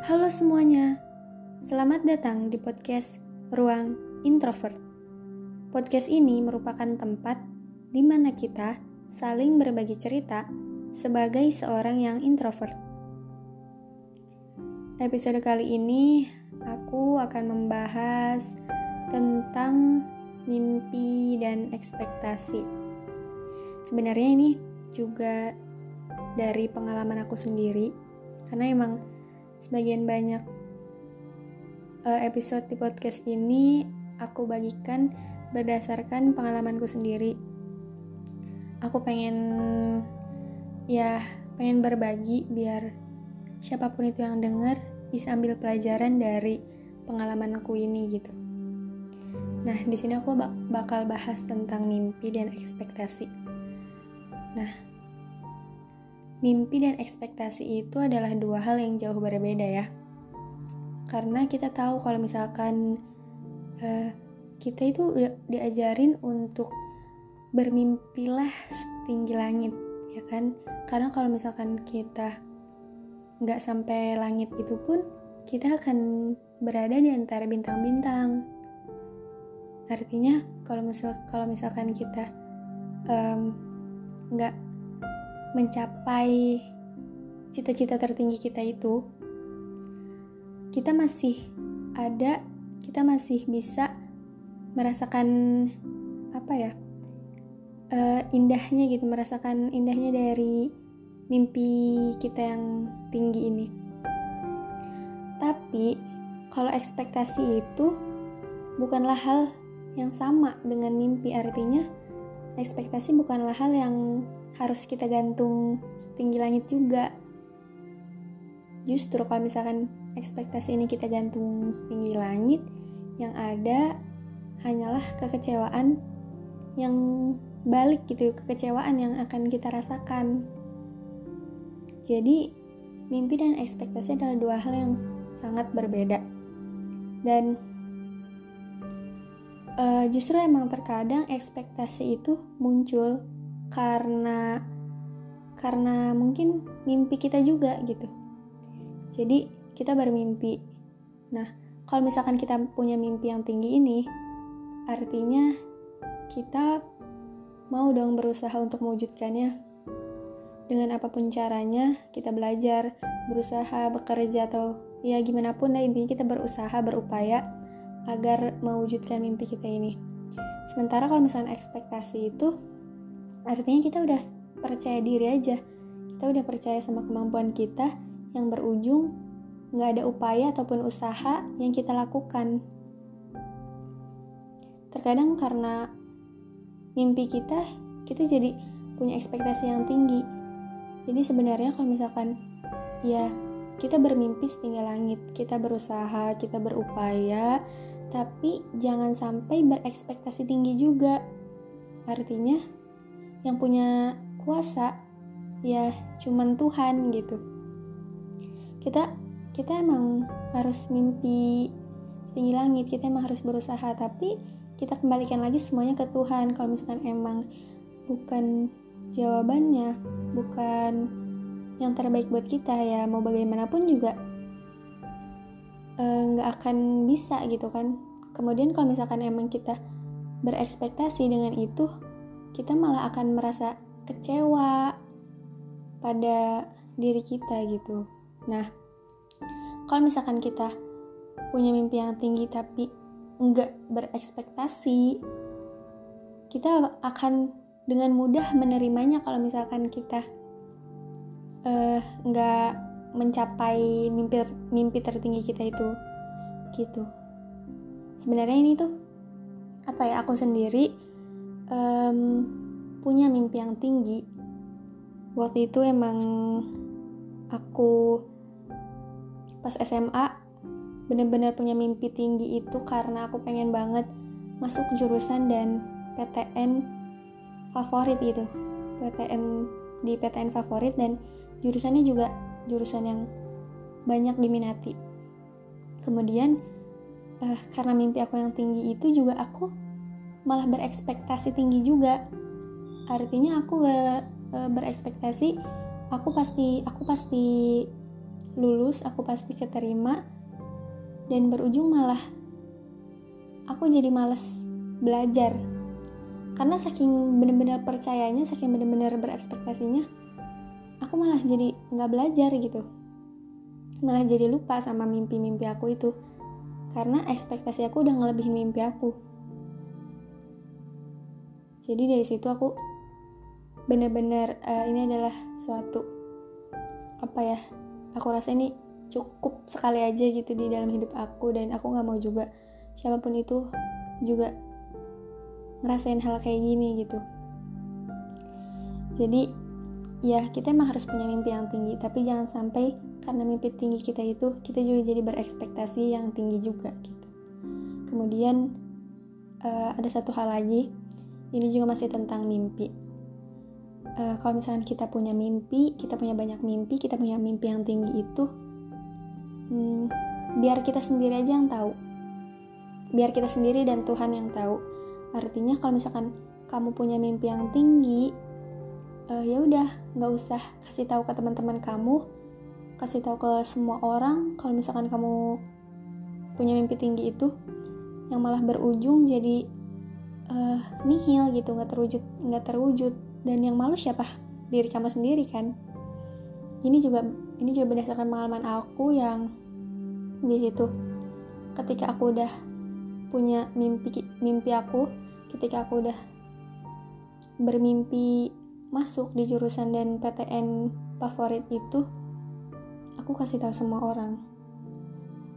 Halo semuanya, selamat datang di podcast Ruang Introvert. Podcast ini merupakan tempat di mana kita saling berbagi cerita sebagai seorang yang introvert. Episode kali ini aku akan membahas tentang mimpi dan ekspektasi. Sebenarnya ini juga dari pengalaman aku sendiri, karena emang sebagian banyak uh, episode di podcast ini aku bagikan berdasarkan pengalamanku sendiri. Aku pengen ya pengen berbagi biar siapa pun itu yang dengar bisa ambil pelajaran dari pengalaman aku ini gitu. Nah, di sini aku bak bakal bahas tentang mimpi dan ekspektasi. Nah, mimpi dan ekspektasi itu adalah dua hal yang jauh berbeda ya. Karena kita tahu kalau misalkan uh, kita itu diajarin untuk bermimpilah setinggi langit, ya kan? Karena kalau misalkan kita nggak sampai langit itu pun, kita akan berada di antara bintang-bintang. Artinya kalau misal kalau misalkan kita nggak um, mencapai cita-cita tertinggi kita itu, kita masih ada, kita masih bisa merasakan apa ya uh, indahnya gitu, merasakan indahnya dari mimpi kita yang tinggi ini. Tapi kalau ekspektasi itu bukanlah hal yang sama dengan mimpi, artinya ekspektasi bukanlah hal yang harus kita gantung setinggi langit juga. Justru kalau misalkan ekspektasi ini kita gantung setinggi langit yang ada hanyalah kekecewaan yang balik gitu kekecewaan yang akan kita rasakan. Jadi mimpi dan ekspektasi adalah dua hal yang sangat berbeda. Dan uh, justru emang terkadang ekspektasi itu muncul karena karena mungkin mimpi kita juga gitu. Jadi kita bermimpi. Nah kalau misalkan kita punya mimpi yang tinggi ini artinya kita mau dong berusaha untuk mewujudkannya. Dengan apa pun caranya kita belajar berusaha bekerja atau ya gimana pun lah intinya kita berusaha berupaya agar mewujudkan mimpi kita ini. Sementara kalau misalnya ekspektasi itu artinya kita udah percaya diri aja. Kita udah percaya sama kemampuan kita yang berujung nggak ada upaya ataupun usaha yang kita lakukan. Terkadang karena mimpi kita kita jadi punya ekspektasi yang tinggi. Jadi sebenarnya kalau misalkan ya kita bermimpi setinggi langit kita berusaha kita berupaya tapi jangan sampai berekspektasi tinggi juga. Artinya yang punya kuasa ya cuman Tuhan gitu. Kita kita emang harus mimpi setinggi langit kita emang harus berusaha tapi kita kembalikan lagi semuanya ke Tuhan. Kalau misalkan emang bukan jawabannya bukan yang terbaik buat kita ya mau bagaimanapun juga eh, nggak uh, akan bisa gitu kan. Kemudian kalau misalkan emang kita berekspektasi dengan itu kita malah akan merasa kecewa pada diri kita gitu. Nah, kalau misalkan kita punya mimpi yang tinggi tapi enggak berekspektasi, kita akan dengan mudah menerimanya kalau misalkan kita uh, enggak mencapai mimpi mimpi tertinggi kita itu gitu. Sebenarnya ini tuh apa ya aku sendiri um, punya mimpi yang tinggi. Waktu itu emang aku pas SMA bener-bener punya mimpi tinggi itu karena aku pengen banget masuk jurusan dan PTN favorit itu PTN di PTN favorit dan jurusannya juga jurusan yang banyak diminati. Kemudian uh, karena mimpi aku yang tinggi itu juga aku malah berekspektasi tinggi juga. Artinya aku e, berekspektasi aku pasti aku pasti lulus aku pasti keterima dan berujung malah aku jadi males belajar. Karena saking bener-bener percayanya saking bener-bener berekspektasinya aku malah jadi nggak belajar gitu. Malah jadi lupa sama mimpi-mimpi aku itu. Karena ekspektasi aku udah ngelebihin mimpi aku jadi dari situ aku bener-bener uh, ini adalah suatu apa ya aku rasa ini cukup sekali aja gitu di dalam hidup aku dan aku nggak mau juga siapa pun itu juga ngerasain hal kayak gini gitu. Jadi ya kita emang harus punya mimpi yang tinggi tapi jangan sampai karena mimpi tinggi kita itu kita juga jadi berekspektasi yang tinggi juga gitu. Kemudian uh, ada satu hal lagi ini juga masih tentang mimpi. Uh, kalau misalnya kita punya mimpi kita punya banyak mimpi kita punya mimpi yang tinggi itu hmm, biar kita sendiri aja yang tahu. Biar kita sendiri dan Tuhan yang tahu. Artinya kalau misalkan kamu punya mimpi yang tinggi uh, ya udah nggak usah kasih tahu ke teman-teman kamu kasih tahu ke semua orang. Kalau misalkan kamu punya mimpi tinggi itu yang malah berujung jadi uh, nihil gitu nggak terwujud nggak terwujud. Dan yang malu siapa? Diri kamu sendiri kan? Ini juga ini juga berdasarkan pengalaman aku yang di situ. Ketika aku udah punya mimpi mimpi aku ketika aku udah bermimpi masuk di jurusan dan PTN favorit itu aku kasih tahu semua orang.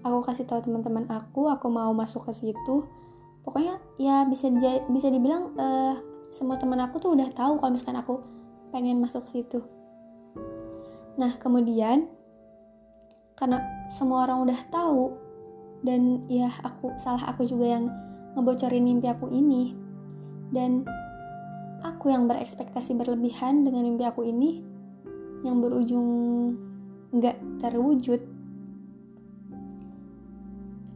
Aku kasih tahu teman-teman aku aku mau masuk ke situ pokoknya ya bisa bisa dibilang uh, semua teman aku tuh udah tahu kalau misalkan aku pengen masuk situ. Nah kemudian karena semua orang udah tahu dan ya aku salah aku juga yang ngebocorin mimpi aku ini dan aku yang berekspektasi berlebihan dengan mimpi aku ini yang berujung nggak terwujud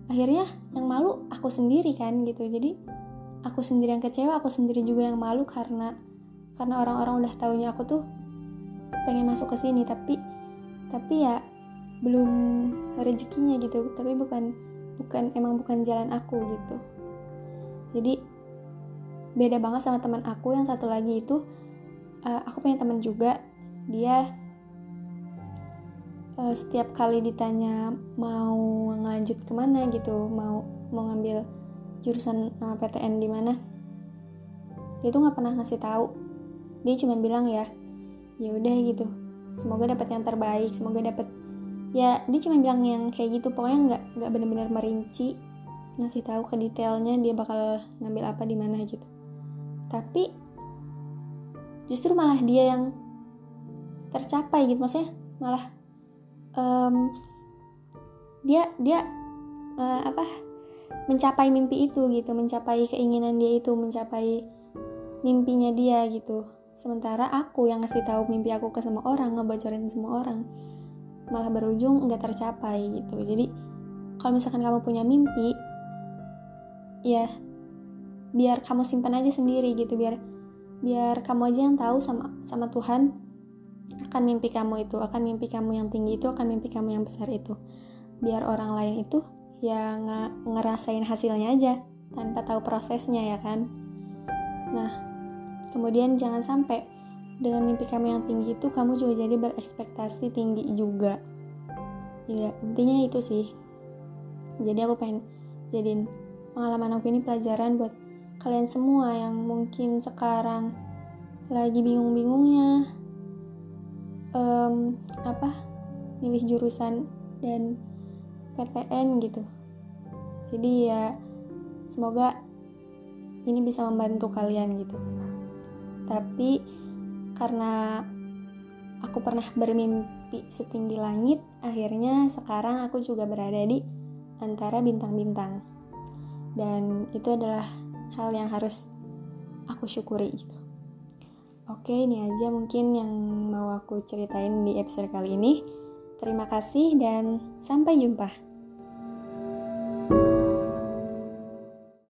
akhirnya yang malu aku sendiri kan gitu. Jadi aku sendiri yang kecewa aku sendiri juga yang malu karena karena orang-orang udah tahunya aku tuh pengen masuk ke sini. Tapi tapi ya belum rezekinya gitu. Tapi bukan bukan emang bukan jalan aku gitu. Jadi beda banget sama teman aku. Yang satu lagi itu uh, aku punya teman juga. Dia uh, setiap kali ditanya mau ngelanjut ke mana gitu mau mau ngambil jurusan uh, eh, PTN di mana dia tuh nggak pernah ngasih tahu. Dia cuma bilang ya ya udah gitu semoga dapat yang terbaik semoga dapat ya dia cuma bilang yang kayak gitu pokoknya nggak nggak benar-benar merinci ngasih tahu ke detailnya dia bakal ngambil apa di mana gitu. Tapi justru malah dia yang tercapai gitu maksudnya malah um, dia dia uh, apa mencapai mimpi itu gitu mencapai keinginan dia itu mencapai mimpinya dia gitu. Sementara aku yang ngasih tahu mimpi aku ke semua orang ngebocorin semua orang malah berujung nggak tercapai gitu. Jadi kalau misalkan kamu punya mimpi ya biar kamu simpan aja sendiri gitu biar biar kamu aja yang tahu sama sama Tuhan akan mimpi kamu itu akan mimpi kamu yang tinggi itu akan mimpi kamu yang besar itu. Biar orang lain itu ya nggak ngerasain hasilnya aja tanpa tahu prosesnya ya kan? Nah kemudian jangan sampai dengan mimpi kamu yang tinggi itu kamu juga jadi berekspektasi tinggi juga. Ya intinya itu sih. Jadi aku pengen jadiin pengalaman aku ini pelajaran buat kalian semua yang mungkin sekarang lagi bingung-bingungnya um, apa milih jurusan dan PTN gitu. Jadi ya semoga ini bisa membantu kalian gitu. Tapi karena aku pernah bermimpi setinggi langit akhirnya sekarang aku juga berada di antara bintang-bintang. Dan itu adalah hal yang harus aku syukuri gitu. Oke, ini aja mungkin yang mau aku ceritain di episode kali ini. Terima kasih dan sampai jumpa.